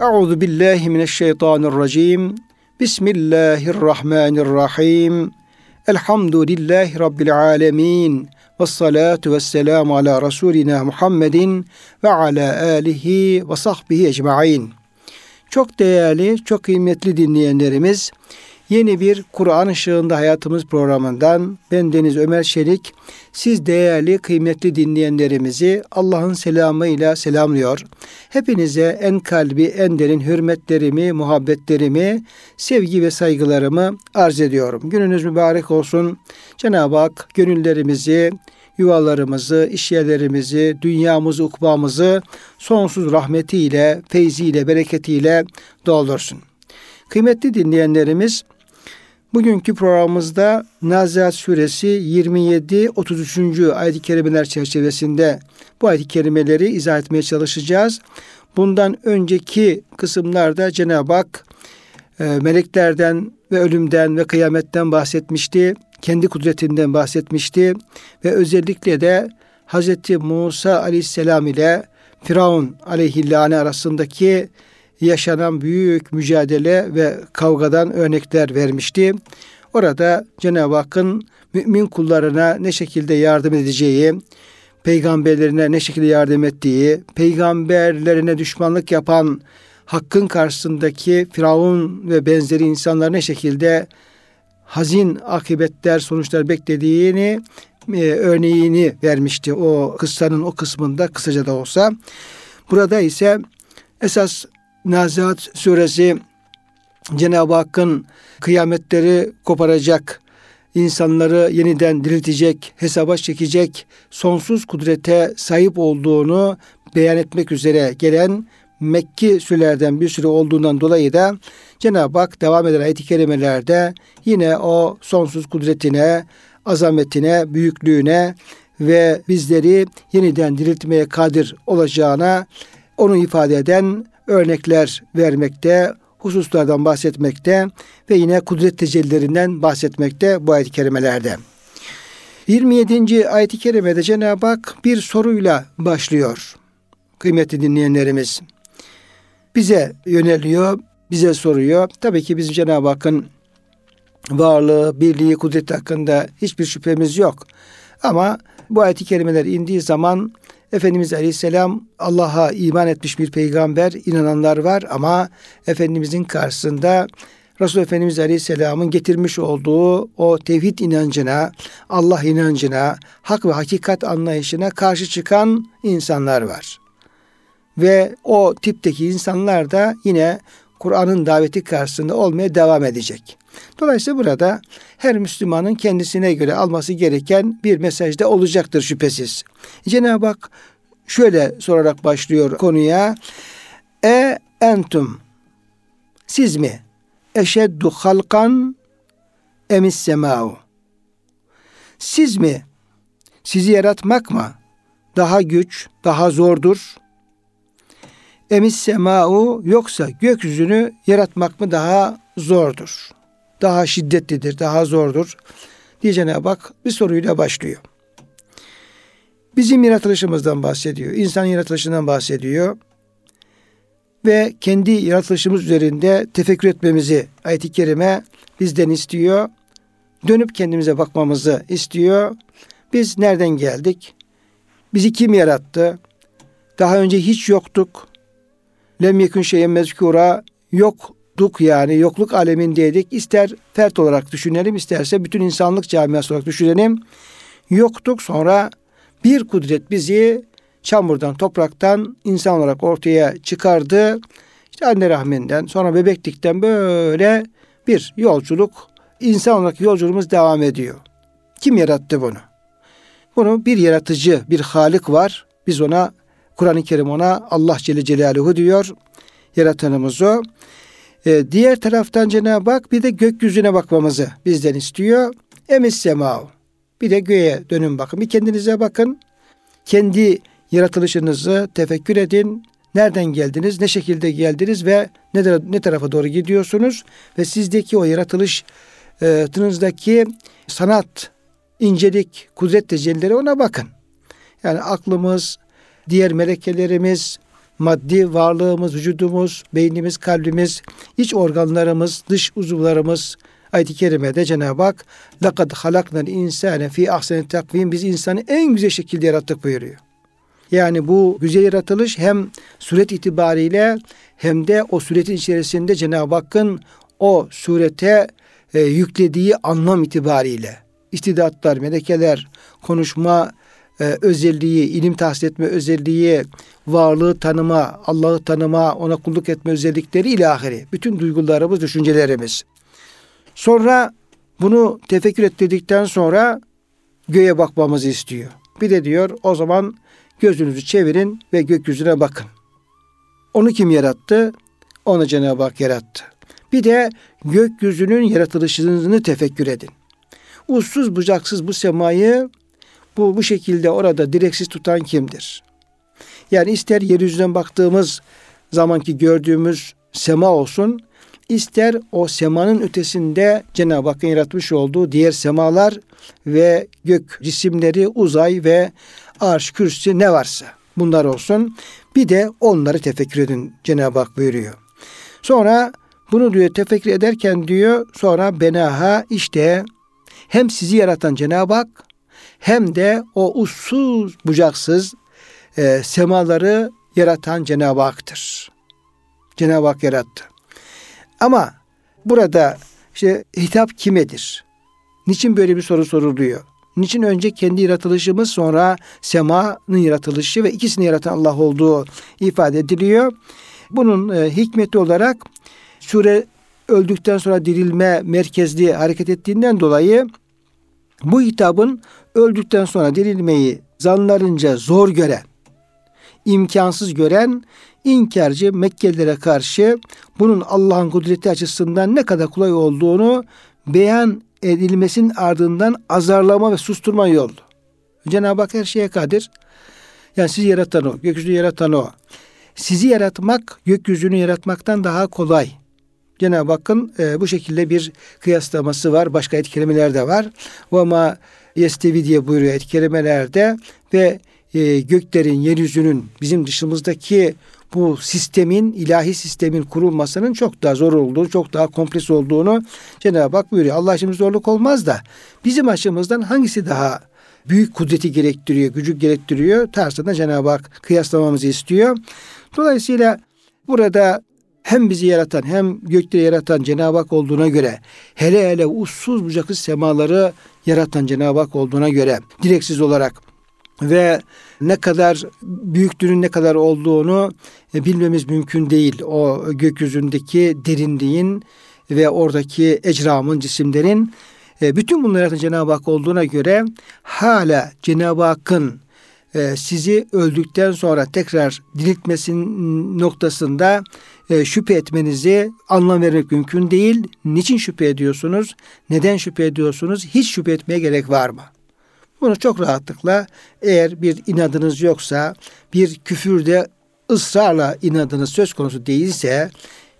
Euzu billahi mineşşeytanirracim. Bismillahirrahmanirrahim. Elhamdülillahi rabbil alamin. Ve salatu ve selamu ala Resulina Muhammedin ve ala alihi ve sahbihi ecmain. Çok değerli, çok kıymetli dinleyenlerimiz, Yeni bir Kur'an ışığında hayatımız programından ben Deniz Ömer Şerik siz değerli kıymetli dinleyenlerimizi Allah'ın selamıyla selamlıyor. Hepinize en kalbi en derin hürmetlerimi, muhabbetlerimi, sevgi ve saygılarımı arz ediyorum. Gününüz mübarek olsun. Cenab-ı Hak gönüllerimizi, yuvalarımızı, işyerlerimizi, dünyamızı, ukbamızı sonsuz rahmetiyle, feyziyle, bereketiyle doldursun. Kıymetli dinleyenlerimiz, Bugünkü programımızda Nazihat Suresi 27-33. ayet-i kerimeler çerçevesinde bu ayet-i kerimeleri izah etmeye çalışacağız. Bundan önceki kısımlarda Cenab-ı Hak e, meleklerden ve ölümden ve kıyametten bahsetmişti. Kendi kudretinden bahsetmişti ve özellikle de Hz. Musa aleyhisselam ile Firavun aleyhillâne arasındaki yaşanan büyük mücadele ve kavgadan örnekler vermişti. Orada Cenab-ı Hakk'ın mümin kullarına ne şekilde yardım edeceği, peygamberlerine ne şekilde yardım ettiği, peygamberlerine düşmanlık yapan hakkın karşısındaki Firavun ve benzeri insanlar ne şekilde hazin akıbetler, sonuçlar beklediğini e, örneğini vermişti o kıssanın o kısmında kısaca da olsa. Burada ise esas Nazihat suresi Cenab-ı Hakk'ın kıyametleri koparacak, insanları yeniden diriltecek, hesaba çekecek, sonsuz kudrete sahip olduğunu beyan etmek üzere gelen Mekki sürelerden bir süre olduğundan dolayı da Cenab-ı Hak devam eden ayet-i kerimelerde yine o sonsuz kudretine, azametine, büyüklüğüne ve bizleri yeniden diriltmeye kadir olacağına onu ifade eden örnekler vermekte, hususlardan bahsetmekte ve yine kudret tecellilerinden bahsetmekte bu ayet-i kerimelerde. 27. ayet-i kerimede Cenab-ı Hak bir soruyla başlıyor. Kıymetli dinleyenlerimiz. Bize yöneliyor, bize soruyor. Tabii ki bizim Cenab-ı Hakk'ın varlığı, birliği, kudret hakkında hiçbir şüphemiz yok. Ama bu ayet-i kerimeler indiği zaman Efendimiz Aleyhisselam Allah'a iman etmiş bir peygamber, inananlar var ama Efendimizin karşısında Resul Efendimiz Aleyhisselam'ın getirmiş olduğu o tevhid inancına, Allah inancına, hak ve hakikat anlayışına karşı çıkan insanlar var. Ve o tipteki insanlar da yine Kur'an'ın daveti karşısında olmaya devam edecek. Dolayısıyla burada her Müslümanın kendisine göre alması gereken bir mesajda olacaktır şüphesiz. Cenab-ı Hak şöyle sorarak başlıyor konuya. E entum siz mi? Eşeddu halkan emis semau. Siz mi? Sizi yaratmak mı? Daha güç, daha zordur. Emis semau yoksa gökyüzünü yaratmak mı daha zordur? Daha şiddetlidir, daha zordur diye Cenab-ı Hak bir soruyla başlıyor. Bizim yaratılışımızdan bahsediyor. İnsan yaratılışından bahsediyor. Ve kendi yaratılışımız üzerinde tefekkür etmemizi ayet-i kerime bizden istiyor. Dönüp kendimize bakmamızı istiyor. Biz nereden geldik? Bizi kim yarattı? Daha önce hiç yoktuk. Lem yekun şeyen mezkura yoktuk yani yokluk alemindeydik. İster fert olarak düşünelim isterse bütün insanlık camiası olarak düşünelim. Yoktuk sonra bir kudret bizi çamurdan, topraktan insan olarak ortaya çıkardı. İşte anne rahminden, sonra bebeklikten böyle bir yolculuk, insan olarak yolculuğumuz devam ediyor. Kim yarattı bunu? Bunu bir yaratıcı, bir halik var. Biz ona, Kur'an-ı Kerim ona Allah Celle Celaluhu diyor. Yaratanımız o. Ee, diğer taraftan Cenab-ı Hak bir de gökyüzüne bakmamızı bizden istiyor. Emis semao. Bir de göğe dönün bakın. Bir kendinize bakın. Kendi yaratılışınızı tefekkür edin. Nereden geldiniz, ne şekilde geldiniz ve ne, ne tarafa doğru gidiyorsunuz ve sizdeki o yaratılış e, tınızdaki sanat, incelik, kudret tecellileri ona bakın. Yani aklımız, diğer melekelerimiz, maddi varlığımız, vücudumuz, beynimiz, kalbimiz, iç organlarımız, dış uzuvlarımız, Ayet-i Kerime'de Cenab-ı Hak لَقَدْ خَلَقْنَا الْاِنْسَانَ ف۪ي اَحْسَنِ takvim Biz insanı en güzel şekilde yarattık buyuruyor. Yani bu güzel yaratılış hem suret itibariyle hem de o suretin içerisinde Cenab-ı Hakk'ın o surete e, yüklediği anlam itibariyle istidatlar, melekeler, konuşma e, özelliği, ilim tahsil etme özelliği, varlığı tanıma, Allah'ı tanıma, ona kulluk etme özellikleri ilahiri. Bütün duygularımız, düşüncelerimiz. Sonra bunu tefekkür ettirdikten sonra göğe bakmamızı istiyor. Bir de diyor o zaman gözünüzü çevirin ve gökyüzüne bakın. Onu kim yarattı? Onu Cenab-ı Hak yarattı. Bir de gökyüzünün yaratılışını tefekkür edin. Uçsuz bucaksız bu semayı bu, bu şekilde orada direksiz tutan kimdir? Yani ister yeryüzünden baktığımız zamanki gördüğümüz sema olsun, ister o semanın ötesinde Cenab-ı Hakk'ın yaratmış olduğu diğer semalar ve gök cisimleri, uzay ve arş, kürsü ne varsa bunlar olsun. Bir de onları tefekkür edin Cenab-ı Hak buyuruyor. Sonra bunu diyor tefekkür ederken diyor sonra benaha işte hem sizi yaratan Cenab-ı Hak hem de o ussuz bucaksız e, semaları yaratan Cenab-ı Hak'tır. Cenab-ı Hak yarattı. Ama burada işte hitap kimedir? Niçin böyle bir soru soruluyor? Niçin önce kendi yaratılışımız sonra semanın yaratılışı ve ikisini yaratan Allah olduğu ifade ediliyor. Bunun e, hikmeti olarak sure öldükten sonra dirilme merkezli hareket ettiğinden dolayı bu hitabın öldükten sonra dirilmeyi zanlarınca zor gören, imkansız gören inkarcı Mekkelilere karşı bunun Allah'ın kudreti açısından ne kadar kolay olduğunu beyan edilmesinin ardından azarlama ve susturma yolu. Cenab-ı Hak her şeye kadir. Yani sizi yaratan o, gökyüzünü yaratan o. Sizi yaratmak gökyüzünü yaratmaktan daha kolay. Cenab-ı Hakk'ın e, bu şekilde bir kıyaslaması var. Başka ayet de var. Ve ma yestevi diye buyuruyor ayet kelimelerde ve e, göklerin, yeryüzünün bizim dışımızdaki bu sistemin, ilahi sistemin kurulmasının çok daha zor olduğunu, çok daha kompleks olduğunu Cenab-ı Hak buyuruyor. Allah için zorluk olmaz da bizim açımızdan hangisi daha büyük kudreti gerektiriyor, gücü gerektiriyor tarzında Cenab-ı Hak kıyaslamamızı istiyor. Dolayısıyla burada hem bizi yaratan hem gökleri yaratan Cenab-ı Hak olduğuna göre hele hele ussuz bucaksız semaları yaratan Cenab-ı Hak olduğuna göre direksiz olarak ve ne kadar büyüklüğünün ne kadar olduğunu e, bilmemiz mümkün değil. O gökyüzündeki derinliğin ve oradaki ecramın, cisimlerin e, bütün bunları Cenab-ı Hak olduğuna göre hala Cenab-ı Hakk'ın e, sizi öldükten sonra tekrar diriltmesin noktasında şüphe etmenizi anlam vermek mümkün değil. Niçin şüphe ediyorsunuz? Neden şüphe ediyorsunuz? Hiç şüphe etmeye gerek var mı? Bunu çok rahatlıkla eğer bir inadınız yoksa, bir küfürde ısrarla inadınız söz konusu değilse,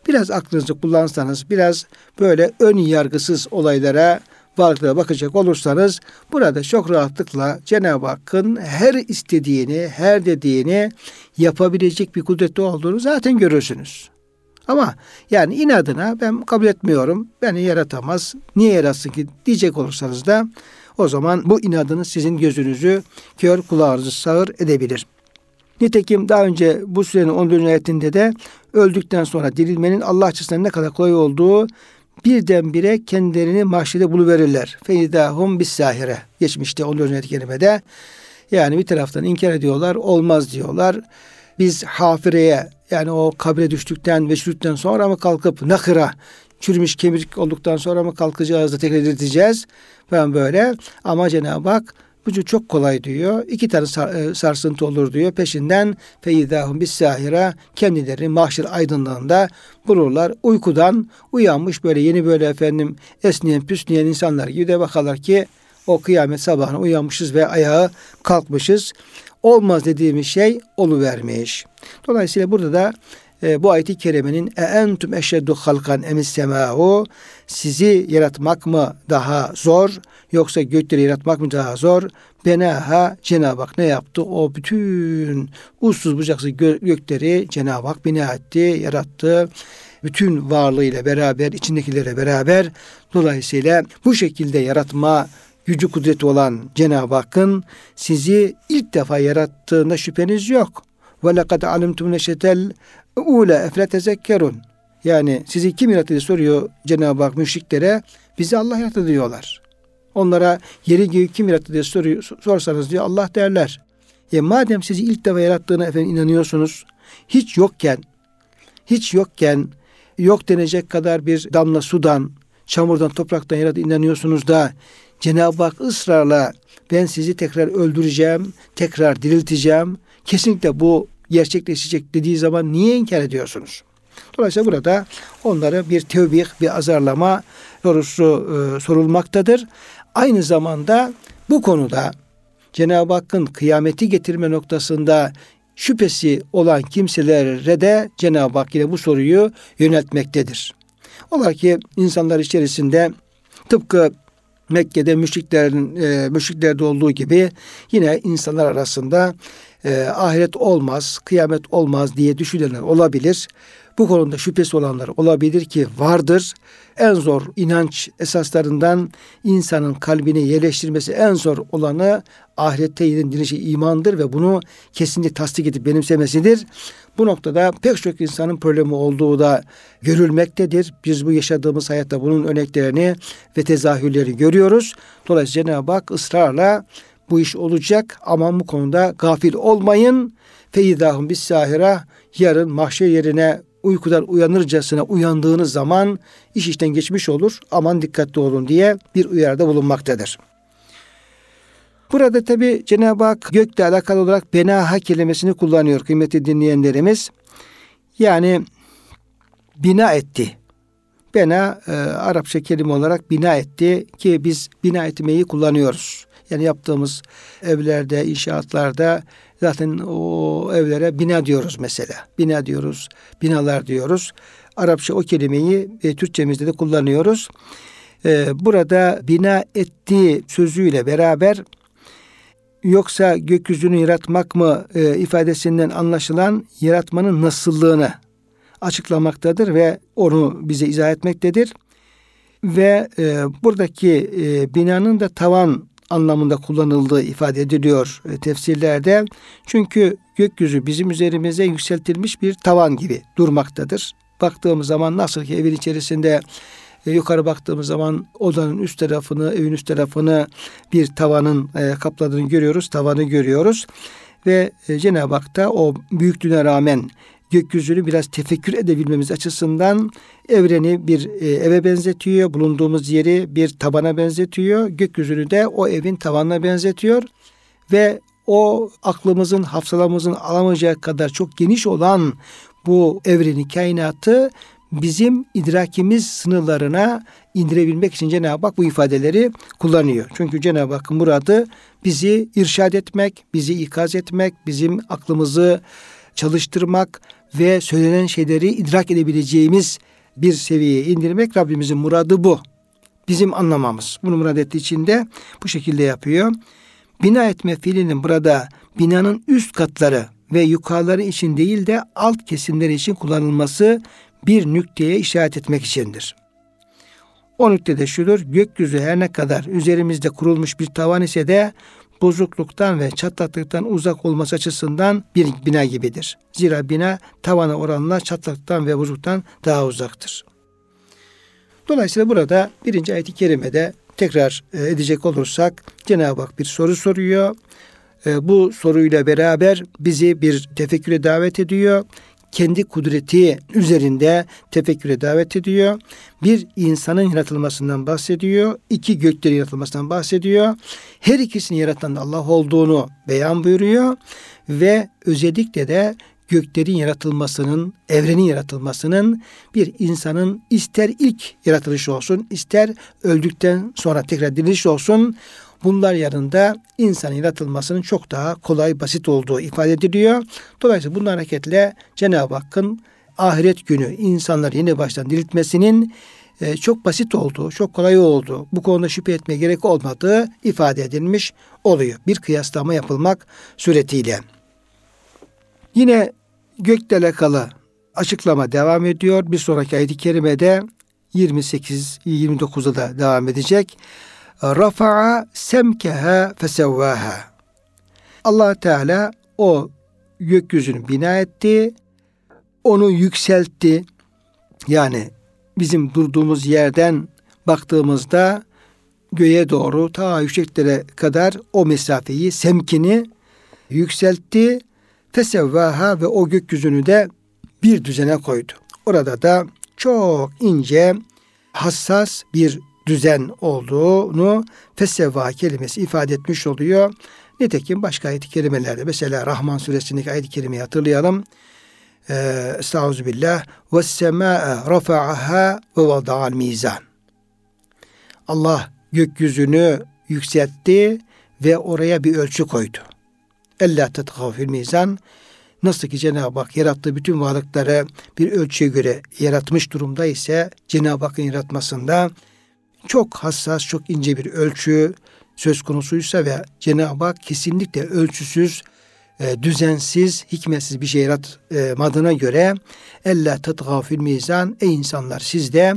biraz aklınızı kullansanız, biraz böyle ön yargısız olaylara, varlıklara bakacak olursanız, burada çok rahatlıkla Cenab-ı Hakk'ın her istediğini, her dediğini yapabilecek bir kudreti olduğunu zaten görürsünüz. Ama yani inadına ben kabul etmiyorum, beni yaratamaz, niye yaratsın ki diyecek olursanız da o zaman bu inadınız sizin gözünüzü kör kulağınızı sağır edebilir. Nitekim daha önce bu sürenin 14. ayetinde de öldükten sonra dirilmenin Allah açısından ne kadar kolay olduğu birdenbire kendilerini mahşede buluverirler. Feydahum bis sahire. Geçmişte 14. ayet kerimede. Yani bir taraftan inkar ediyorlar, olmaz diyorlar. Biz hafireye yani o kabre düştükten ve çürüttükten sonra mı kalkıp nakıra çürümüş kemik olduktan sonra mı kalkacağız da tekrar dirilteceğiz falan böyle. Ama Cenab-ı Hak bu çok kolay diyor. İki tane e, sarsıntı olur diyor. Peşinden feydahum bis sahira kendileri mahşer aydınlığında bulurlar. Uykudan uyanmış böyle yeni böyle efendim esneyen püsneyen insanlar gibi de bakarlar ki o kıyamet sabahına uyanmışız ve ayağa kalkmışız. Olmaz dediğimiz şey oluvermiş. Dolayısıyla burada da e, bu ayeti kerimenin e entum eşeddu halkan emis semâhu sizi yaratmak mı daha zor yoksa gökleri yaratmak mı daha zor? Benaha Cenab-ı Hak ne yaptı? O bütün uçsuz bucaksız gökleri Cenab-ı Hak bina etti, yarattı. Bütün varlığıyla beraber, içindekilere beraber dolayısıyla bu şekilde yaratma gücü kudreti olan Cenab-ı Hakk'ın sizi ilk defa yarattığında şüpheniz yok. Ve lekad alimtum neşetel ule efle tezekkerun. Yani sizi kim yarattı diye soruyor Cenab-ı Hak müşriklere. Bizi Allah yarattı diyorlar. Onlara yeri göğü kim yarattı diye soruyor, sorsanız diyor Allah derler. E madem sizi ilk defa yarattığına efendim inanıyorsunuz. Hiç yokken, hiç yokken yok denecek kadar bir damla sudan, çamurdan, topraktan yarattı inanıyorsunuz da Cenab-ı Hak ısrarla ben sizi tekrar öldüreceğim, tekrar dirilteceğim. Kesinlikle bu gerçekleşecek dediği zaman niye inkar ediyorsunuz? Dolayısıyla burada onlara bir tevbih, bir azarlama sorusu e, sorulmaktadır. Aynı zamanda bu konuda Cenab-ı Hakk'ın kıyameti getirme noktasında şüphesi olan kimselere de Cenab-ı Hak yine bu soruyu yöneltmektedir. Ola ki insanlar içerisinde tıpkı Mekke'de müşriklerin e, müşriklerde olduğu gibi yine insanlar arasında e, ahiret olmaz, kıyamet olmaz diye düşünenler olabilir. Bu konuda şüphesi olanlar olabilir ki vardır. En zor inanç esaslarından insanın kalbine yerleştirmesi en zor olanı ahirette yenildiği imandır ve bunu kesinlikle tasdik edip benimsemesidir. Bu noktada pek çok insanın problemi olduğu da görülmektedir. Biz bu yaşadığımız hayatta bunun örneklerini ve tezahürleri görüyoruz. Dolayısıyla Cenab-ı Hak ısrarla bu iş olacak ama bu konuda gafil olmayın. Feydahum bis sahira yarın mahşer yerine uykudan uyanırcasına uyandığınız zaman iş işten geçmiş olur. Aman dikkatli olun diye bir uyarıda bulunmaktadır. Burada tabi Cenab-ı Hak gökle alakalı olarak benaha kelimesini kullanıyor kıymetli dinleyenlerimiz. Yani bina etti. Bena e, Arapça kelime olarak bina etti ki biz bina etmeyi kullanıyoruz. Yani yaptığımız evlerde, inşaatlarda zaten o evlere bina diyoruz mesela. Bina diyoruz, binalar diyoruz. Arapça o kelimeyi e, Türkçemizde de kullanıyoruz. E, burada bina ettiği sözüyle beraber yoksa gökyüzünü yaratmak mı e, ifadesinden anlaşılan yaratmanın nasıllığını açıklamaktadır ve onu bize izah etmektedir. Ve e, buradaki e, binanın da tavan anlamında kullanıldığı ifade ediliyor e, tefsirlerde. Çünkü gökyüzü bizim üzerimize yükseltilmiş bir tavan gibi durmaktadır. Baktığımız zaman nasıl ki evin içerisinde e, yukarı baktığımız zaman odanın üst tarafını, evin üst tarafını bir tavanın e, kapladığını görüyoruz, tavanı görüyoruz. Ve e, Cenab-ı Hak da o büyüklüğüne rağmen gökyüzünü biraz tefekkür edebilmemiz açısından evreni bir e, eve benzetiyor. Bulunduğumuz yeri bir tabana benzetiyor. Gökyüzünü de o evin tavanına benzetiyor. Ve o aklımızın, hafsalamızın alamayacağı kadar çok geniş olan bu evreni, kainatı bizim idrakimiz sınırlarına indirebilmek için Cenab-ı Hak bu ifadeleri kullanıyor. Çünkü Cenab-ı Hakk'ın muradı bizi irşad etmek, bizi ikaz etmek, bizim aklımızı çalıştırmak ve söylenen şeyleri idrak edebileceğimiz bir seviyeye indirmek Rabbimizin muradı bu. Bizim anlamamız. Bunu murad ettiği için de bu şekilde yapıyor. Bina etme fiilinin burada binanın üst katları ve yukarıları için değil de alt kesimleri için kullanılması bir nükteye işaret etmek içindir. O nükte de şudur, gökyüzü her ne kadar üzerimizde kurulmuş bir tavan ise de bozukluktan ve çatlaklıktan uzak olması açısından bir bina gibidir. Zira bina tavana oranla çatlaktan ve bozukluktan daha uzaktır. Dolayısıyla burada birinci ayet-i kerimede tekrar e, edecek olursak Cenab-ı Hak bir soru soruyor. E, bu soruyla beraber bizi bir tefekküre davet ediyor kendi kudreti üzerinde tefekküre davet ediyor. Bir insanın yaratılmasından bahsediyor. iki göklerin yaratılmasından bahsediyor. Her ikisini yaratan Allah olduğunu beyan buyuruyor. Ve özellikle de göklerin yaratılmasının, evrenin yaratılmasının bir insanın ister ilk yaratılışı olsun, ister öldükten sonra tekrar diriliş olsun, bunlar yanında insan yaratılmasının çok daha kolay, basit olduğu ifade ediliyor. Dolayısıyla bunun hareketle Cenab-ı Hakk'ın ahiret günü insanlar yeni baştan diriltmesinin e, çok basit olduğu, çok kolay olduğu, bu konuda şüphe etmeye gerek olmadığı ifade edilmiş oluyor. Bir kıyaslama yapılmak suretiyle. Yine gökle alakalı açıklama devam ediyor. Bir sonraki ayet-i kerimede 28 29'da da devam edecek. Rafa'a semkeha fesevvaha. Allah Teala o gökyüzünü bina etti. Onu yükseltti. Yani bizim durduğumuz yerden baktığımızda göğe doğru ta yükseklere kadar o mesafeyi, semkini yükseltti. Fesevvaha ve o gökyüzünü de bir düzene koydu. Orada da çok ince, hassas bir düzen olduğunu fesevva kelimesi ifade etmiş oluyor. Nitekim başka ayet-i kerimelerde mesela Rahman suresindeki ayet-i kerimeyi hatırlayalım. Ee, Estağfirullah. Ve semâe rafa'aha ve vada'al mizan. Allah gökyüzünü yükseltti ve oraya bir ölçü koydu. Ella tetgav fil mizan. Nasıl ki Cenab-ı Hak yarattığı bütün varlıkları bir ölçüye göre yaratmış durumda ise Cenab-ı Hakk'ın yaratmasında çok hassas, çok ince bir ölçü söz konusuysa ve Cenab-ı Hak kesinlikle ölçüsüz, e, düzensiz, hikmetsiz bir şey yaratmadığına göre ella tetgav fil mizan ey insanlar siz de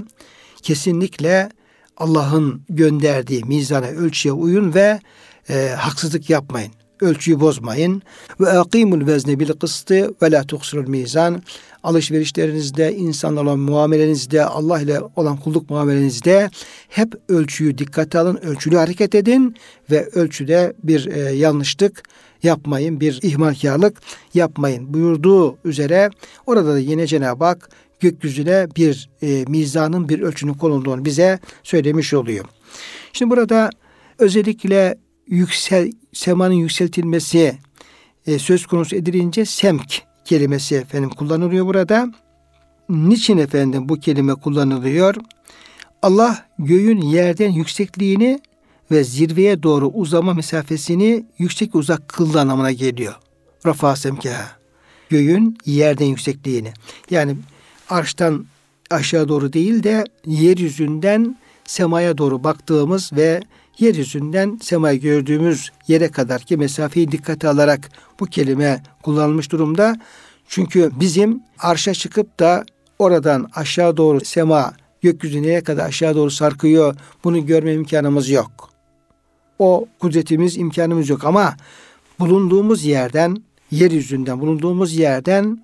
kesinlikle Allah'ın gönderdiği mizana ölçüye uyun ve e, haksızlık yapmayın. Ölçüyü bozmayın. Ve akimul vezne bil kıstı ve la tuksirul mizan. Alışverişlerinizde, insanlarla muamelenizde, Allah ile olan kulluk muamelenizde hep ölçüyü dikkate alın, ölçülü hareket edin ve ölçüde bir e, yanlışlık yapmayın, bir ihmalkarlık yapmayın buyurduğu üzere orada da yine Cenab-ı Hak gökyüzüne bir e, mizanın bir ölçünün konulduğunu bize söylemiş oluyor. Şimdi burada özellikle yüksel semanın yükseltilmesi e, söz konusu edilince semk kelimesi efendim kullanılıyor burada. Niçin efendim bu kelime kullanılıyor? Allah göğün yerden yüksekliğini ve zirveye doğru uzama mesafesini yüksek uzak kıldı anlamına geliyor. Rafa semkeha. Göğün yerden yüksekliğini. Yani arştan aşağı doğru değil de yeryüzünden semaya doğru baktığımız ve yeryüzünden semayı gördüğümüz yere kadar ki mesafeyi dikkate alarak bu kelime kullanılmış durumda. Çünkü bizim arşa çıkıp da oradan aşağı doğru sema gökyüzü nereye kadar aşağı doğru sarkıyor bunu görme imkanımız yok. O kudretimiz imkanımız yok ama bulunduğumuz yerden yeryüzünden bulunduğumuz yerden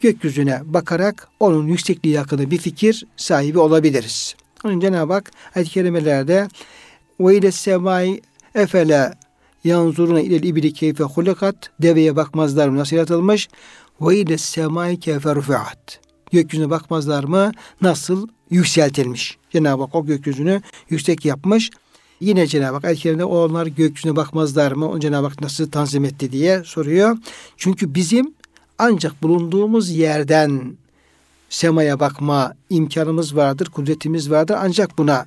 gökyüzüne bakarak onun yüksekliği hakkında bir fikir sahibi olabiliriz. Onun Cenab-ı Hak ayet-i kerimelerde ve ile semai efele yanzuruna ilel ibli keyfe hulikat. Deveye bakmazlar mı? Nasıl yaratılmış? Ve ile semai keyfe rufiat. Gökyüzüne bakmazlar mı? Nasıl yükseltilmiş? Cenab-ı Hak o gökyüzünü yüksek yapmış. Yine Cenab-ı Hak ayet onlar gökyüzüne bakmazlar mı? O Cenab-ı Hak nasıl tanzim etti diye soruyor. Çünkü bizim ancak bulunduğumuz yerden semaya bakma imkanımız vardır, kudretimiz vardır. Ancak buna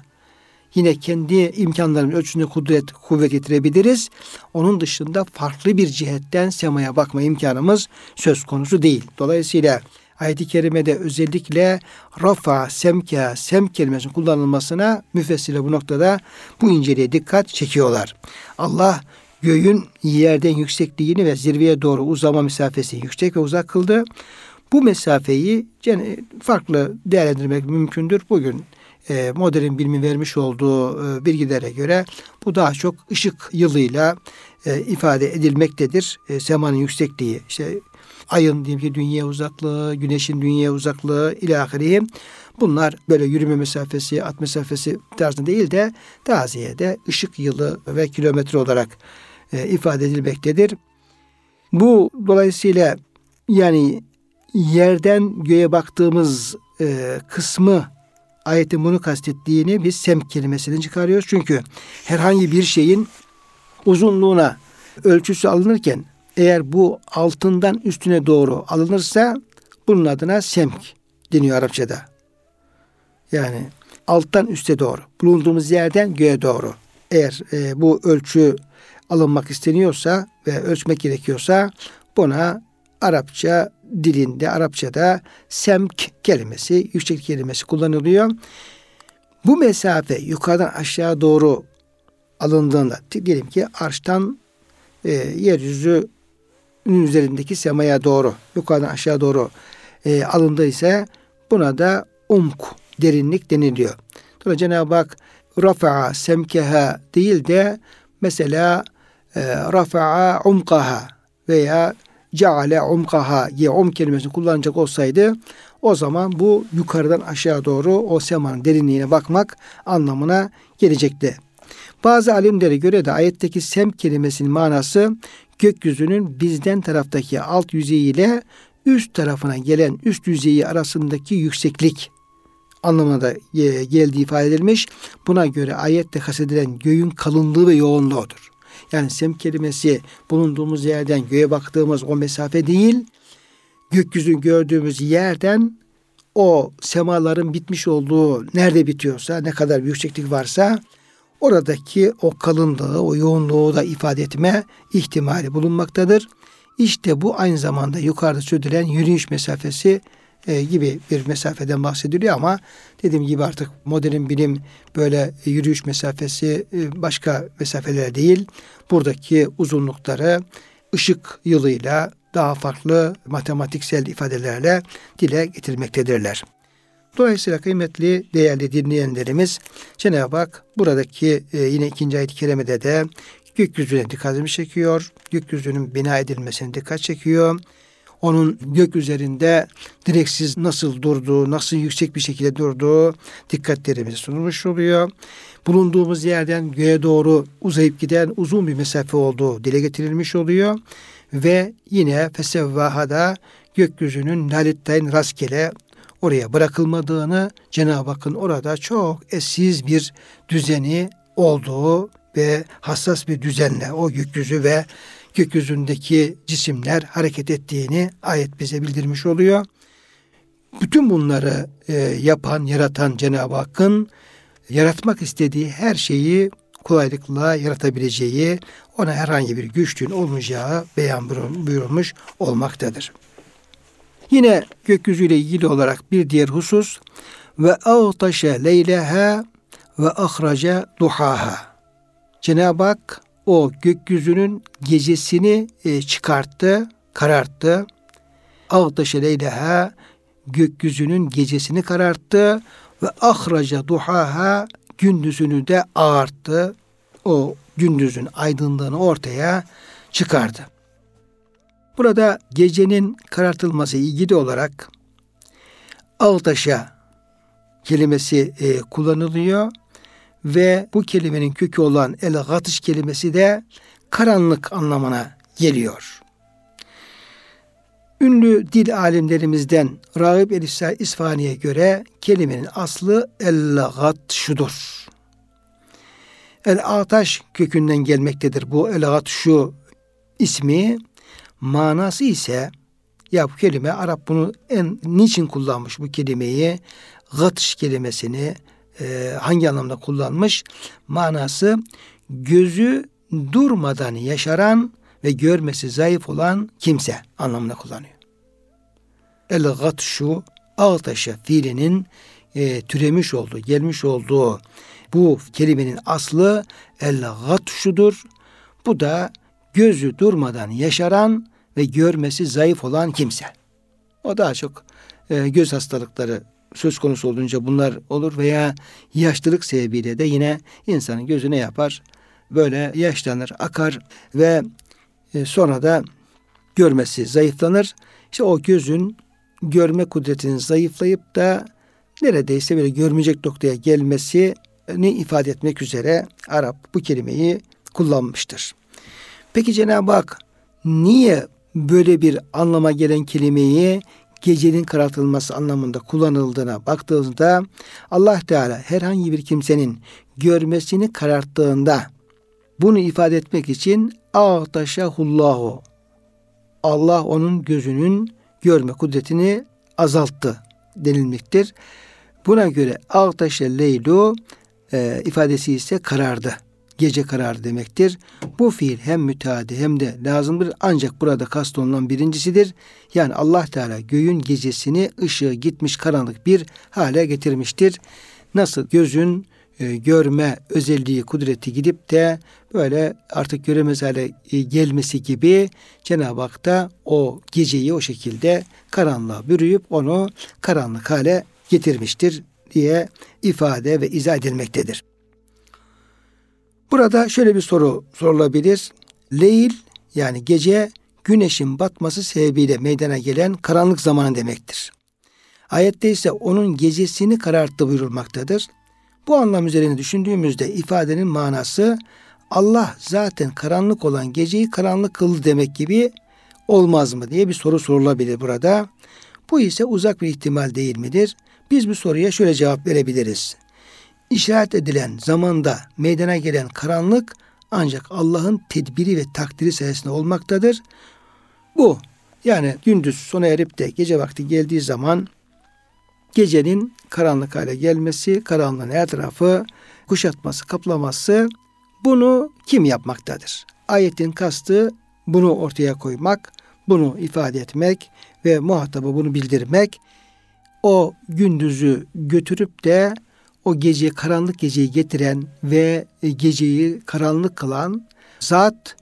yine kendi imkanlarımız ölçüsünde kudret, kuvvet getirebiliriz. Onun dışında farklı bir cihetten semaya bakma imkanımız söz konusu değil. Dolayısıyla ayet-i kerimede özellikle rafa, semka, sem kelimesinin kullanılmasına müfessirle bu noktada bu inceliğe dikkat çekiyorlar. Allah göğün yerden yüksekliğini ve zirveye doğru uzama mesafesini yüksek ve uzak kıldı. Bu mesafeyi farklı değerlendirmek mümkündür. Bugün e, modern bilimin vermiş olduğu e, bilgilere göre bu daha çok ışık yılıyla e, ifade edilmektedir. Semanın yüksekliği, işte ayın diyelim ki dünya uzaklığı, güneşin dünya uzaklığı ilahiri bunlar böyle yürüme mesafesi, at mesafesi tarzında değil de daha ziyade ışık yılı ve kilometre olarak ifade edilmektedir. Bu dolayısıyla yani yerden göğe baktığımız e, kısmı ayetin bunu kastettiğini biz sem kelimesinden çıkarıyoruz. Çünkü herhangi bir şeyin uzunluğuna ölçüsü alınırken eğer bu altından üstüne doğru alınırsa bunun adına semk deniyor Arapçada. Yani alttan üste doğru. Bulunduğumuz yerden göğe doğru. Eğer e, bu ölçü alınmak isteniyorsa ve ölçmek gerekiyorsa buna Arapça dilinde, Arapçada semk kelimesi, yüksek kelimesi kullanılıyor. Bu mesafe yukarıdan aşağı doğru alındığında diyelim ki arştan e, yeryüzü üzerindeki semaya doğru, yukarıdan aşağı doğru e, alındıysa buna da umk, derinlik deniliyor. Dolayısıyla Cenab-ı Hak rafa'a semkeha değil de mesela e, rafa'a umkaha veya ceale umkaha diye um kelimesini kullanacak olsaydı o zaman bu yukarıdan aşağı doğru o semanın derinliğine bakmak anlamına gelecekti. Bazı alimlere göre de ayetteki sem kelimesinin manası gökyüzünün bizden taraftaki alt yüzeyi ile üst tarafına gelen üst yüzeyi arasındaki yükseklik anlamına da geldiği ifade edilmiş. Buna göre ayette kastedilen göğün kalınlığı ve yoğunluğudur. Yani sem kelimesi bulunduğumuz yerden göğe baktığımız o mesafe değil, gökyüzünü gördüğümüz yerden o semaların bitmiş olduğu nerede bitiyorsa, ne kadar yükseklik varsa oradaki o kalınlığı, o yoğunluğu da ifade etme ihtimali bulunmaktadır. İşte bu aynı zamanda yukarıda sürdürülen yürüyüş mesafesi e, gibi bir mesafeden bahsediliyor ama dediğim gibi artık modern bilim böyle yürüyüş mesafesi e, başka mesafeler değil. Buradaki uzunlukları ışık yılıyla daha farklı matematiksel ifadelerle dile getirmektedirler. Dolayısıyla kıymetli değerli dinleyenlerimiz Cenab-ı Hak buradaki e, yine ikinci ayet-i kerimede de gökyüzüne dikkatimi çekiyor. Gökyüzünün bina edilmesine dikkat çekiyor onun gök üzerinde direksiz nasıl durduğu, nasıl yüksek bir şekilde durduğu dikkatlerimize sunulmuş oluyor. Bulunduğumuz yerden göğe doğru uzayıp giden uzun bir mesafe olduğu dile getirilmiş oluyor. Ve yine fesevvahada gökyüzünün lalittayn rastgele oraya bırakılmadığını Cenab-ı Hakk'ın orada çok eşsiz bir düzeni olduğu ve hassas bir düzenle o gökyüzü ve gökyüzündeki cisimler hareket ettiğini ayet bize bildirmiş oluyor. Bütün bunları e, yapan, yaratan Cenab-ı Hakk'ın yaratmak istediği her şeyi kolaylıkla yaratabileceği, ona herhangi bir güçlüğün olmayacağı beyan buyurulmuş olmaktadır. Yine gökyüzüyle ilgili olarak bir diğer husus ve ağtaşe leyleha ve ahraca duhaha. Cenab-ı Hak o gökyüzünün gecesini e, çıkarttı, kararttı. Ağdaşe leyleha gökyüzünün gecesini kararttı ve ahraca duhaha gündüzünü de ağarttı. O gündüzün aydınlığını ortaya çıkardı. Burada gecenin karartılması ilgili olarak ağtaşa kelimesi e, kullanılıyor ve bu kelimenin kökü olan el gatış kelimesi de karanlık anlamına geliyor. Ünlü dil alimlerimizden Ragıp el İsfani'ye göre kelimenin aslı el-gatşudur. El-ataş kökünden gelmektedir bu el-gatşu ismi. Manası ise ya bu kelime Arap bunu en niçin kullanmış bu kelimeyi? Gatış kelimesini e, hangi anlamda kullanmış? Manası gözü durmadan yaşaran ve görmesi zayıf olan kimse anlamına kullanıyor. El gatşu ağtaşa fiilinin e, türemiş olduğu, gelmiş olduğu bu kelimenin aslı el gatşudur. Bu da gözü durmadan yaşaran ve görmesi zayıf olan kimse. O daha çok e, göz hastalıkları söz konusu olunca bunlar olur veya yaşlılık sebebiyle de yine insanın gözüne yapar. Böyle yaşlanır, akar ve e, sonra da görmesi zayıflanır. İşte o gözün görme kudretinin zayıflayıp da neredeyse böyle görmeyecek noktaya gelmesini ifade etmek üzere Arap bu kelimeyi kullanmıştır. Peki Cenab-ı Hak niye böyle bir anlama gelen kelimeyi gecenin karartılması anlamında kullanıldığına baktığımızda Allah Teala herhangi bir kimsenin görmesini kararttığında bunu ifade etmek için ağtaşahullahu Allah onun gözünün görme kudretini azalttı denilmektir. Buna göre ağtaşe leylu e, ifadesi ise karardı. Gece kararı demektir. Bu fiil hem müteadi hem de lazımdır. Ancak burada kastolunan birincisidir. Yani Allah Teala göğün gecesini ışığı gitmiş karanlık bir hale getirmiştir. Nasıl gözün e, görme özelliği, kudreti gidip de böyle artık göremez hale e, gelmesi gibi Cenab-ı Hak da o geceyi o şekilde karanlığa bürüyüp onu karanlık hale getirmiştir diye ifade ve izah edilmektedir. Burada şöyle bir soru sorulabilir. Leyl yani gece güneşin batması sebebiyle meydana gelen karanlık zamanı demektir. Ayette ise onun gecesini kararttı buyurulmaktadır. Bu anlam üzerine düşündüğümüzde ifadenin manası Allah zaten karanlık olan geceyi karanlık kıldı demek gibi olmaz mı diye bir soru sorulabilir burada. Bu ise uzak bir ihtimal değil midir? Biz bu soruya şöyle cevap verebiliriz. İşaret edilen zamanda meydana gelen karanlık ancak Allah'ın tedbiri ve takdiri sayesinde olmaktadır. Bu yani gündüz sona erip de gece vakti geldiği zaman gecenin karanlık hale gelmesi, karanlığın her tarafı kuşatması, kaplaması bunu kim yapmaktadır? Ayetin kastı bunu ortaya koymak, bunu ifade etmek ve muhataba bunu bildirmek. O gündüzü götürüp de o gece karanlık geceyi getiren ve geceyi karanlık kılan zat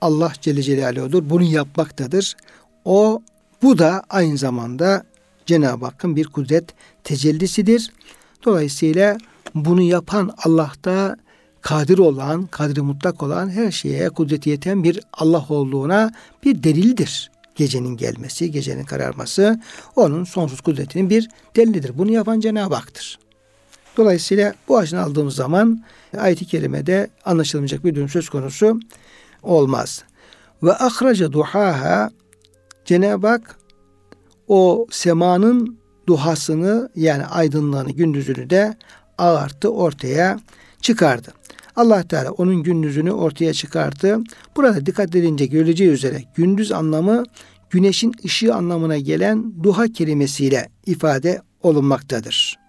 Allah Celle Celaluhu'dur. Bunu yapmaktadır. O bu da aynı zamanda Cenab-ı Hakk'ın bir kudret tecellisidir. Dolayısıyla bunu yapan Allah'ta kadir olan, kadri mutlak olan her şeye kudreti yeten bir Allah olduğuna bir delildir. Gecenin gelmesi, gecenin kararması onun sonsuz kudretinin bir delilidir. Bunu yapan Cenab-ı Hak'tır. Dolayısıyla bu açıdan aldığımız zaman ayet-i kerimede anlaşılmayacak bir durum söz konusu olmaz. Ve ahraca duhaha Cenab-ı Hak o semanın duhasını yani aydınlığını, gündüzünü de ağarttı, ortaya çıkardı. Allah Teala onun gündüzünü ortaya çıkarttı. Burada dikkat edince görüleceği üzere gündüz anlamı güneşin ışığı anlamına gelen duha kelimesiyle ifade olunmaktadır.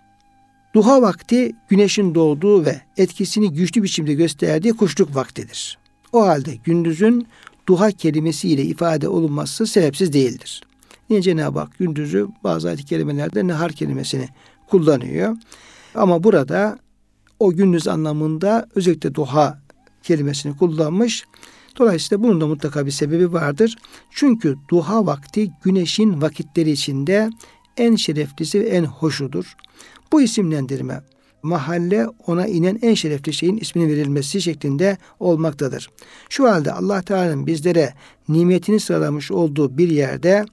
Duha vakti güneşin doğduğu ve etkisini güçlü biçimde gösterdiği kuşluk vaktidir. O halde gündüzün duha kelimesiyle ifade olunması sebepsiz değildir. Niye Cenab-ı Hak gündüzü bazı ayet kelimelerde nehar kelimesini kullanıyor. Ama burada o gündüz anlamında özellikle duha kelimesini kullanmış. Dolayısıyla bunun da mutlaka bir sebebi vardır. Çünkü duha vakti güneşin vakitleri içinde en şereflisi ve en hoşudur. Bu isimlendirme mahalle ona inen en şerefli şeyin ismini verilmesi şeklinde olmaktadır. Şu halde Allah Teala'nın bizlere nimetini sıralamış olduğu bir yerde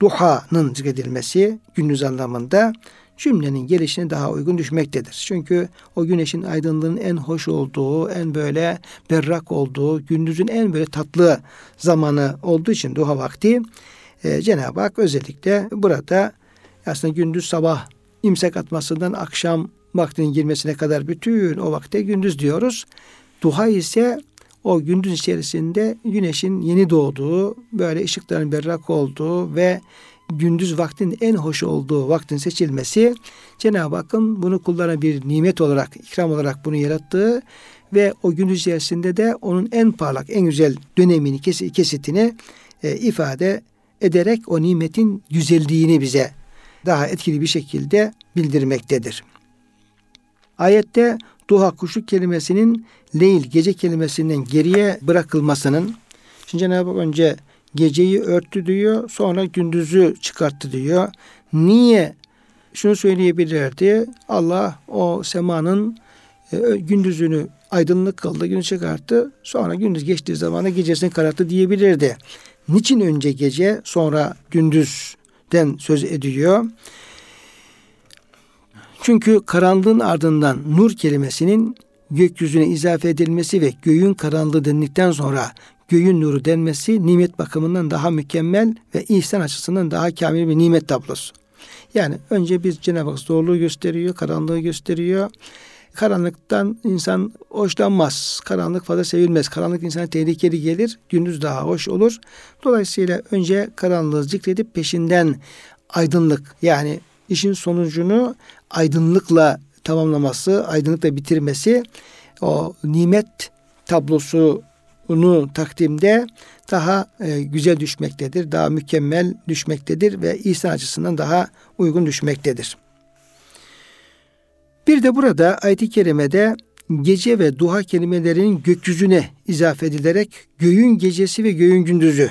duhanın zikredilmesi gündüz anlamında cümlenin gelişine daha uygun düşmektedir. Çünkü o güneşin aydınlığının en hoş olduğu, en böyle berrak olduğu, gündüzün en böyle tatlı zamanı olduğu için duha vakti e, Cenab-ı Hak özellikle burada aslında gündüz sabah imsak atmasından akşam vaktinin girmesine kadar bütün o vakte gündüz diyoruz. Duha ise o gündüz içerisinde güneşin yeni doğduğu, böyle ışıkların berrak olduğu ve gündüz vaktin en hoş olduğu vaktin seçilmesi Cenab-ı Hakk'ın bunu kullarına bir nimet olarak, ikram olarak bunu yarattığı ve o gündüz içerisinde de onun en parlak, en güzel dönemini, kesitini e, ifade ederek o nimetin güzelliğini bize daha etkili bir şekilde bildirmektedir. Ayette duha kuşluk kelimesinin leyl gece kelimesinden geriye bırakılmasının şimdi Cenab-ı Hak önce geceyi örttü diyor sonra gündüzü çıkarttı diyor. Niye? Şunu söyleyebilirdi. Allah o semanın e, gündüzünü aydınlık kıldı, gün çıkarttı. Sonra gündüz geçtiği zaman da gecesini kararttı diyebilirdi. Niçin önce gece sonra gündüzden söz ediyor? Çünkü karanlığın ardından nur kelimesinin gökyüzüne izafe edilmesi ve göğün karanlığı denildikten sonra göğün nuru denmesi nimet bakımından daha mükemmel ve ihsan açısından daha kamil bir nimet tablosu. Yani önce bir Cenab-ı Hak zorluğu gösteriyor, karanlığı gösteriyor. Karanlıktan insan hoşlanmaz. Karanlık fazla sevilmez. Karanlık insana tehlikeli gelir. Gündüz daha hoş olur. Dolayısıyla önce karanlığı zikredip peşinden aydınlık yani işin sonucunu aydınlıkla tamamlaması, aydınlıkla bitirmesi o nimet tablosunu takdimde daha e, güzel düşmektedir, daha mükemmel düşmektedir ve İsa açısından daha uygun düşmektedir. Bir de burada ayet-i kerimede gece ve duha kelimelerinin gökyüzüne izafe edilerek göğün gecesi ve göğün gündüzü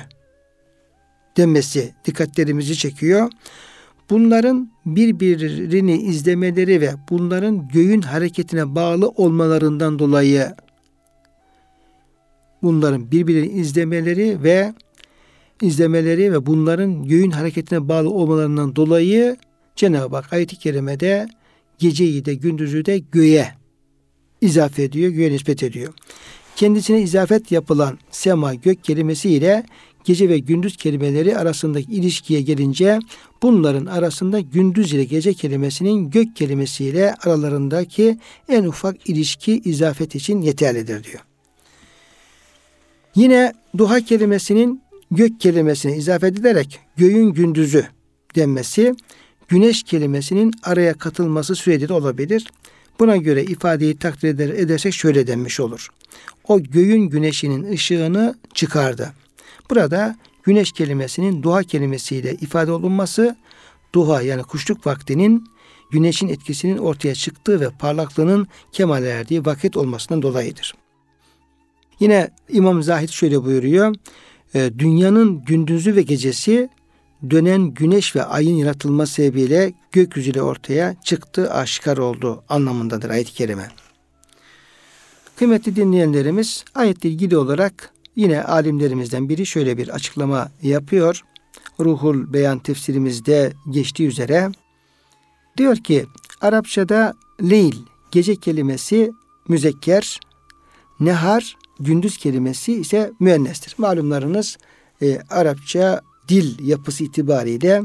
denmesi dikkatlerimizi çekiyor. Bunların birbirini izlemeleri ve bunların göğün hareketine bağlı olmalarından dolayı bunların birbirini izlemeleri ve izlemeleri ve bunların göğün hareketine bağlı olmalarından dolayı Cenab-ı Hak ayet-i kerimede geceyi de gündüzü de göğe izafe ediyor, göğe nispet ediyor. Kendisine izafet yapılan sema gök kelimesi ile gece ve gündüz kelimeleri arasındaki ilişkiye gelince bunların arasında gündüz ile gece kelimesinin gök kelimesiyle aralarındaki en ufak ilişki izafet için yeterlidir diyor. Yine duha kelimesinin gök kelimesine izafet edilerek göğün gündüzü denmesi güneş kelimesinin araya katılması süreci de olabilir. Buna göre ifadeyi takdir eder, edersek şöyle denmiş olur. O göğün güneşinin ışığını çıkardı. Burada güneş kelimesinin duha kelimesiyle ifade olunması duha yani kuşluk vaktinin güneşin etkisinin ortaya çıktığı ve parlaklığının kemal erdiği vakit olmasından dolayıdır. Yine İmam Zahid şöyle buyuruyor. E, dünyanın gündüzü ve gecesi dönen güneş ve ayın yaratılması sebebiyle gökyüzüyle ortaya çıktı, aşikar oldu anlamındadır ayet-i kerime. Kıymetli dinleyenlerimiz ayetle ilgili olarak yine alimlerimizden biri şöyle bir açıklama yapıyor. Ruhul Beyan tefsirimizde geçtiği üzere diyor ki Arapçada leyl gece kelimesi müzekker, nehar gündüz kelimesi ise müennestir. Malumlarınız e, Arapça dil yapısı itibariyle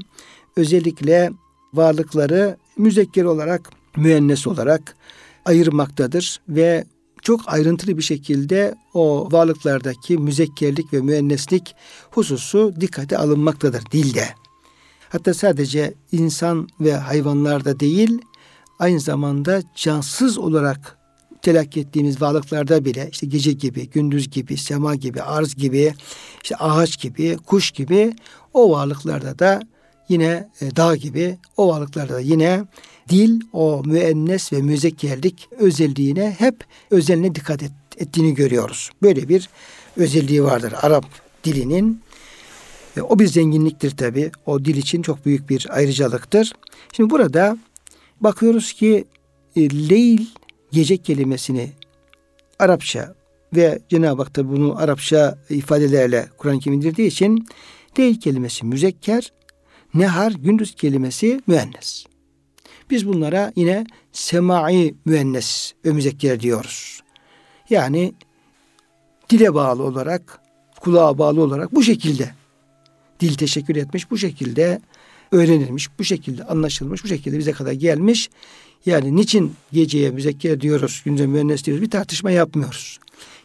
özellikle varlıkları müzekker olarak, müennes olarak ayırmaktadır ve çok ayrıntılı bir şekilde o varlıklardaki müzekkerlik ve müenneslik hususu dikkate alınmaktadır dilde. Hatta sadece insan ve hayvanlarda değil, aynı zamanda cansız olarak telakki ettiğimiz varlıklarda bile işte gece gibi, gündüz gibi, sema gibi, arz gibi, işte ağaç gibi, kuş gibi o varlıklarda da yine e, dağ gibi o varlıklarda da yine dil o müennes ve müzekkerlik özelliğine hep özeline dikkat et, ettiğini görüyoruz. Böyle bir özelliği vardır Arap dilinin. E, o bir zenginliktir tabi. O dil için çok büyük bir ayrıcalıktır. Şimdi burada bakıyoruz ki e, leyl gece kelimesini Arapça ve Cenab-ı Hak da bunu Arapça ifadelerle Kur'an-ı Kerim indirdiği için değil kelimesi müzekker, nehar gündüz kelimesi müennes. Biz bunlara yine semai müennes ve müzekker diyoruz. Yani dile bağlı olarak, kulağa bağlı olarak bu şekilde dil teşekkür etmiş, bu şekilde öğrenilmiş, bu şekilde anlaşılmış, bu şekilde bize kadar gelmiş. Yani niçin geceye müzekker diyoruz, gündüze müennes diyoruz bir tartışma yapmıyoruz.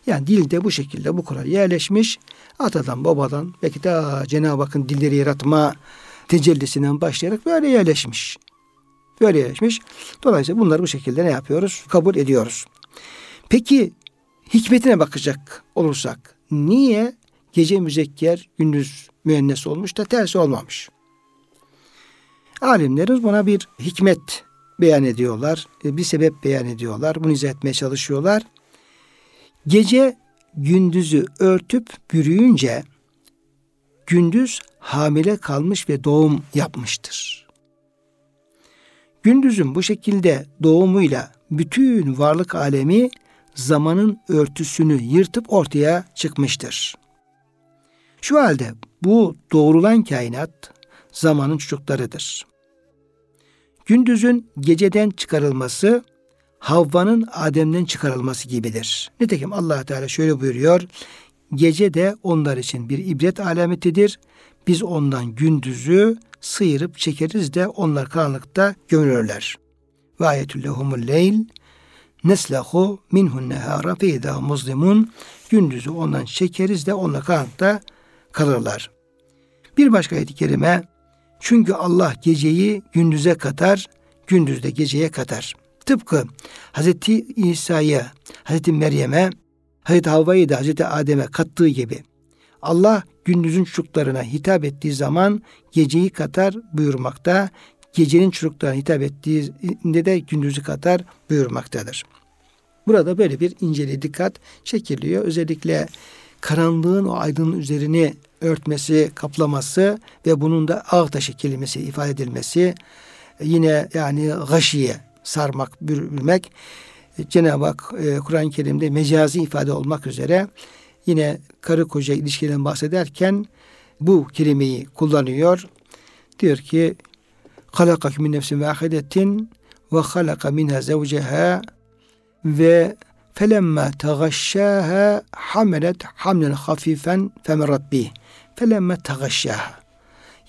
Yani dilde bu şekilde bu kural yerleşmiş. Atadan babadan belki de Cenab-ı Hakk'ın dilleri yaratma tecellisinden başlayarak böyle yerleşmiş. Böyle yerleşmiş. Dolayısıyla bunları bu şekilde ne yapıyoruz? Kabul ediyoruz. Peki hikmetine bakacak olursak niye gece müzekker gündüz müennes olmuş da tersi olmamış? Alimlerimiz buna bir hikmet beyan ediyorlar. E, bir sebep beyan ediyorlar. Bunu izah etmeye çalışıyorlar. Gece gündüzü örtüp bürüyünce gündüz hamile kalmış ve doğum yapmıştır. Gündüzün bu şekilde doğumuyla bütün varlık alemi zamanın örtüsünü yırtıp ortaya çıkmıştır. Şu halde bu doğrulan kainat zamanın çocuklarıdır. Gündüzün geceden çıkarılması Havva'nın Adem'den çıkarılması gibidir. Nitekim allah Teala şöyle buyuruyor. Gece de onlar için bir ibret alametidir. Biz ondan gündüzü sıyırıp çekeriz de onlar karanlıkta gömülürler. Ve ayetül lehumul leyl neslehu minhun nehara feyda muzlimun gündüzü ondan çekeriz de onlar karanlıkta kalırlar. Bir başka ayet-i kerime çünkü Allah geceyi gündüze katar, gündüz de geceye katar. Tıpkı Hz. İsa'ya, Hz. Meryem'e, Hazreti Havva'yı da Hazreti Adem'e kattığı gibi Allah gündüzün çocuklarına hitap ettiği zaman geceyi katar buyurmakta. Gecenin çocuklarına hitap ettiğinde de gündüzü katar buyurmaktadır. Burada böyle bir inceliğe dikkat çekiliyor. Özellikle karanlığın o aydının üzerini örtmesi, kaplaması ve bunun da ağ taşı kelimesi ifade edilmesi yine yani gaşiye sarmak, bürümek Cenab-ı Hak e, Kur'an-ı Kerim'de mecazi ifade olmak üzere yine karı koca ilişkiden bahsederken bu kelimeyi kullanıyor. Diyor ki halakak min nefsin vahidetin ve halaka minha zevceha ve felemma tagaşşaha hamelet hamlen hafifen femerat bih felemma tagaşşaha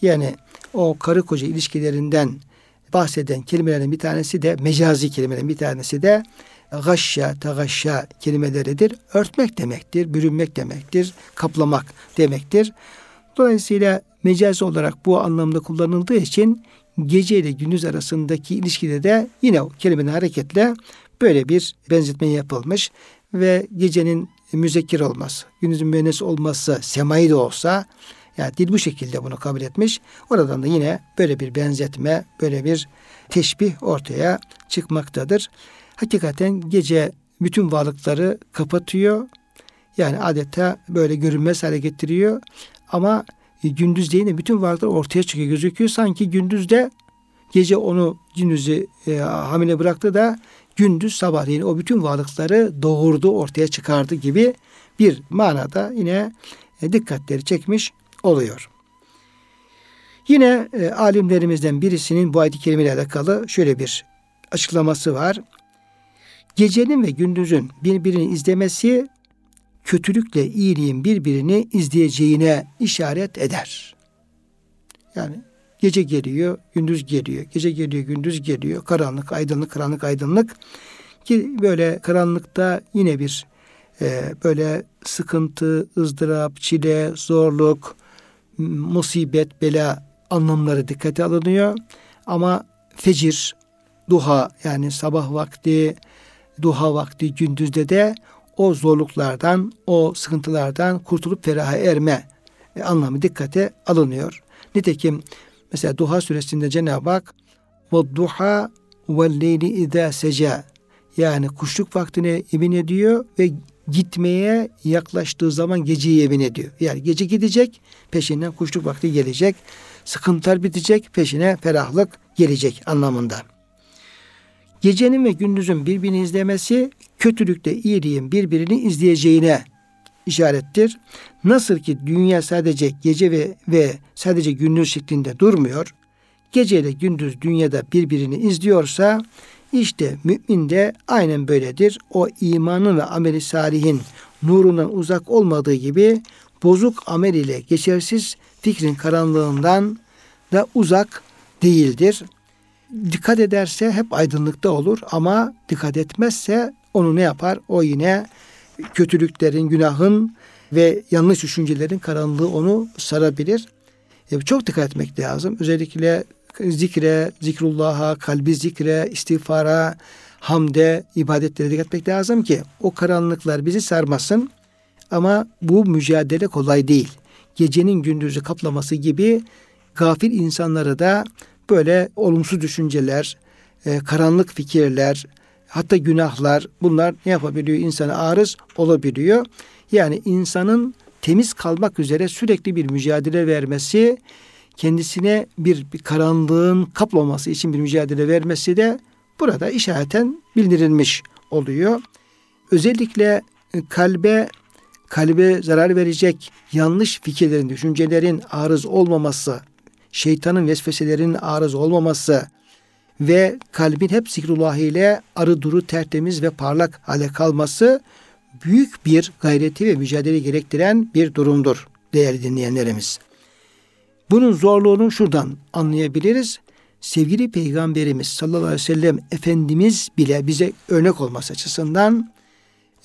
yani o karı koca ilişkilerinden bahseden kelimelerden bir tanesi de mecazi kelimelerin bir tanesi de gaşşa, tagaşşa kelimeleridir. Örtmek demektir, bürünmek demektir, kaplamak demektir. Dolayısıyla mecaz olarak bu anlamda kullanıldığı için gece ile gündüz arasındaki ilişkide de yine o kelimenin hareketle böyle bir benzetme yapılmış ve gecenin müzekir olması, gündüzün müennes olması semai de olsa yani dil bu şekilde bunu kabul etmiş. Oradan da yine böyle bir benzetme, böyle bir teşbih ortaya çıkmaktadır. Hakikaten gece bütün varlıkları kapatıyor. Yani adeta böyle görünmez hale getiriyor. Ama gündüz değil de bütün varlıklar ortaya çıkıyor, gözüküyor. Sanki gündüzde gece onu gündüzü e, hamile bıraktı da gündüz sabahleyin o bütün varlıkları doğurdu, ortaya çıkardı gibi bir manada yine e, dikkatleri çekmiş oluyor. Yine e, alimlerimizden birisinin bu ayet-i kerimeyle alakalı şöyle bir açıklaması var. Gecenin ve gündüzün birbirini izlemesi kötülükle iyiliğin birbirini izleyeceğine işaret eder. Yani gece geliyor, gündüz geliyor, gece geliyor, gündüz geliyor, karanlık, aydınlık, karanlık, aydınlık. Ki böyle karanlıkta yine bir e, böyle sıkıntı, ızdırap, çile, zorluk, musibet, bela anlamları dikkate alınıyor. Ama fecir, duha yani sabah vakti, duha vakti gündüzde de o zorluklardan, o sıkıntılardan kurtulup feraha erme e, anlamı dikkate alınıyor. Nitekim mesela Duha suresinde Cenab-ı Hak ve duha ve leyli izâ seca yani kuşluk vaktine emin ediyor ve gitmeye yaklaştığı zaman geceyi emin ediyor. Yani gece gidecek, peşinden kuşluk vakti gelecek. Sıkıntılar bitecek, peşine ferahlık gelecek anlamında. Gecenin ve gündüzün birbirini izlemesi kötülükte iyiliğin birbirini izleyeceğine işarettir. Nasıl ki dünya sadece gece ve, ve sadece gündüz şeklinde durmuyor. Gece ile gündüz dünyada birbirini izliyorsa işte mümin de aynen böyledir. O imanın ve ameli salihin nurundan uzak olmadığı gibi bozuk amel ile geçersiz fikrin karanlığından da uzak değildir dikkat ederse hep aydınlıkta olur ama dikkat etmezse onu ne yapar? O yine kötülüklerin, günahın ve yanlış düşüncelerin karanlığı onu sarabilir. E, çok dikkat etmek lazım. Özellikle zikre, zikrullah'a, kalbi zikre, istiğfara, hamde, ibadetlere dikkat etmek lazım ki o karanlıklar bizi sarmasın. Ama bu mücadele kolay değil. Gecenin gündüzü kaplaması gibi gafil insanları da böyle olumsuz düşünceler, e, karanlık fikirler, hatta günahlar bunlar ne yapabiliyor? İnsana arız olabiliyor. Yani insanın temiz kalmak üzere sürekli bir mücadele vermesi, kendisine bir, bir karanlığın kaplaması için bir mücadele vermesi de burada işareten bildirilmiş oluyor. Özellikle e, kalbe kalbe zarar verecek yanlış fikirlerin, düşüncelerin arız olmaması şeytanın vesveselerinin arız olmaması ve kalbin hep zikrullah ile arı duru tertemiz ve parlak hale kalması büyük bir gayreti ve mücadele gerektiren bir durumdur değerli dinleyenlerimiz. Bunun zorluğunu şuradan anlayabiliriz. Sevgili Peygamberimiz sallallahu aleyhi ve sellem Efendimiz bile bize örnek olması açısından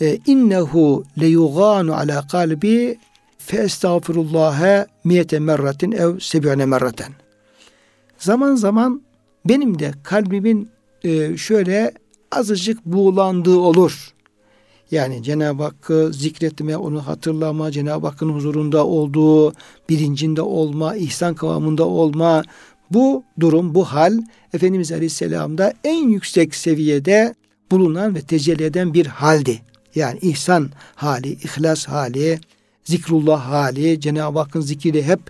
e, innehu leyuganu ala kalbi fe estağfirullah'a miyete merratin ev sebüne merraten. Zaman zaman benim de kalbimin e, şöyle azıcık buğulandığı olur. Yani Cenab-ı Hakk'ı zikretme, onu hatırlama, Cenab-ı Hakk'ın huzurunda olduğu, bilincinde olma, ihsan kıvamında olma. Bu durum, bu hal Efendimiz Aleyhisselam'da en yüksek seviyede bulunan ve tecelli eden bir haldi. Yani ihsan hali, ihlas hali, zikrullah hali, Cenab-ı Hakk'ın zikriyle hep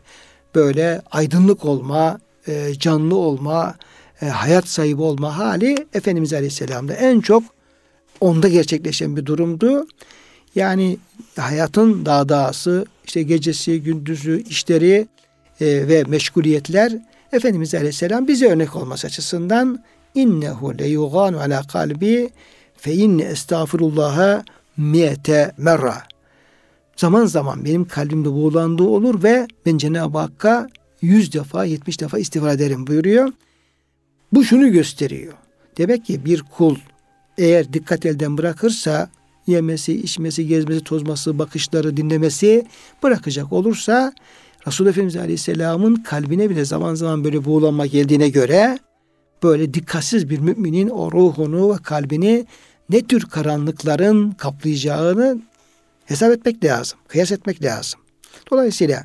böyle aydınlık olma, e, canlı olma, e, hayat sahibi olma hali Efendimiz Aleyhisselam'da en çok onda gerçekleşen bir durumdu. Yani hayatın dağdağısı, işte gecesi, gündüzü, işleri e, ve meşguliyetler Efendimiz Aleyhisselam bize örnek olması açısından innehu le yuganu ala kalbi fe inne estağfirullaha miyete merra. Zaman zaman benim kalbimde buğulandığı olur ve ben Cenab-ı Hakk'a yüz defa, yetmiş defa istiğfar ederim buyuruyor. Bu şunu gösteriyor. Demek ki bir kul eğer dikkat elden bırakırsa yemesi, içmesi, gezmesi, tozması, bakışları, dinlemesi bırakacak olursa Resulullah Efendimiz Aleyhisselam'ın kalbine bile zaman zaman böyle buğulanma geldiğine göre böyle dikkatsiz bir müminin o ruhunu ve kalbini ne tür karanlıkların kaplayacağını hesap etmek lazım. Kıyas etmek lazım. Dolayısıyla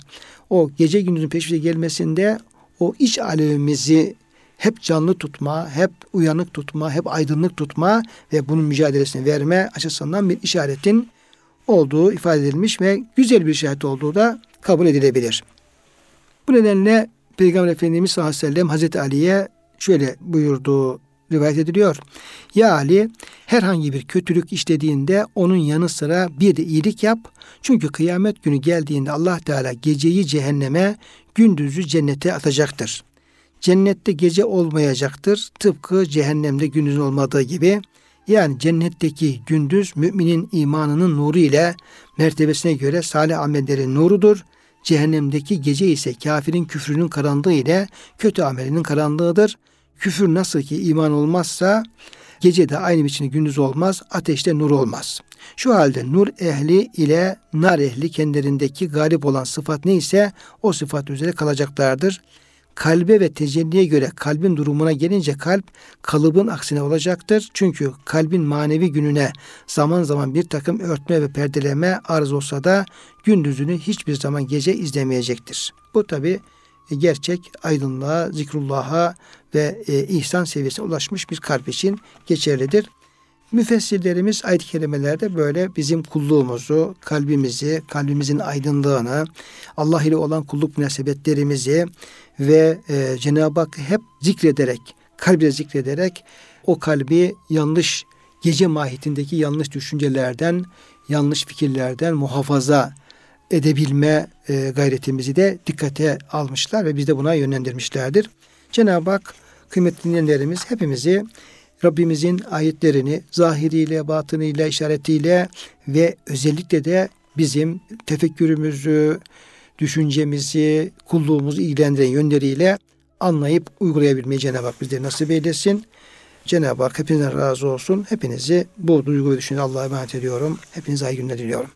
o gece gündüzün peşine gelmesinde o iç alemimizi hep canlı tutma, hep uyanık tutma, hep aydınlık tutma ve bunun mücadelesini verme açısından bir işaretin olduğu ifade edilmiş ve güzel bir işaret olduğu da kabul edilebilir. Bu nedenle Peygamber Efendimiz sallallahu aleyhi ve sellem Hazreti Ali'ye şöyle buyurduğu rivayet ediliyor. Ya Ali herhangi bir kötülük işlediğinde onun yanı sıra bir de iyilik yap. Çünkü kıyamet günü geldiğinde Allah Teala geceyi cehenneme, gündüzü cennete atacaktır. Cennette gece olmayacaktır. Tıpkı cehennemde gündüz olmadığı gibi. Yani cennetteki gündüz müminin imanının nuru ile mertebesine göre salih amellerin nurudur. Cehennemdeki gece ise kafirin küfrünün karanlığı ile kötü amelinin karanlığıdır. Küfür nasıl ki iman olmazsa gece de aynı biçimde gündüz olmaz, ateşte nur olmaz. Şu halde nur ehli ile nar ehli kendilerindeki galip olan sıfat neyse o sıfat üzere kalacaklardır. Kalbe ve tecelliye göre kalbin durumuna gelince kalp kalıbın aksine olacaktır. Çünkü kalbin manevi gününe zaman zaman bir takım örtme ve perdeleme arz olsa da gündüzünü hiçbir zaman gece izlemeyecektir. Bu tabi gerçek aydınlığa, zikrullah'a ve e, ihsan seviyesine ulaşmış bir kalp için geçerlidir. Müfessirlerimiz ayet-i kerimelerde böyle bizim kulluğumuzu, kalbimizi, kalbimizin aydınlığını, Allah ile olan kulluk münasebetlerimizi ve e, Cenab-ı Hak hep zikrederek, kalbiyle zikrederek o kalbi yanlış gece mahiyetindeki yanlış düşüncelerden, yanlış fikirlerden muhafaza edebilme e, gayretimizi de dikkate almışlar ve biz de buna yönlendirmişlerdir. Cenab-ı Hak kıymetli dinleyenlerimiz hepimizi Rabbimizin ayetlerini zahiriyle, batınıyla, işaretiyle ve özellikle de bizim tefekkürümüzü, düşüncemizi, kulluğumuzu ilgilendiren yönleriyle anlayıp uygulayabilmeyi Cenab-ı Hak bizlere nasip eylesin. Cenab-ı Hak hepinizden razı olsun. Hepinizi bu duygu ve düşünce Allah'a emanet ediyorum. Hepinize iyi günler diliyorum.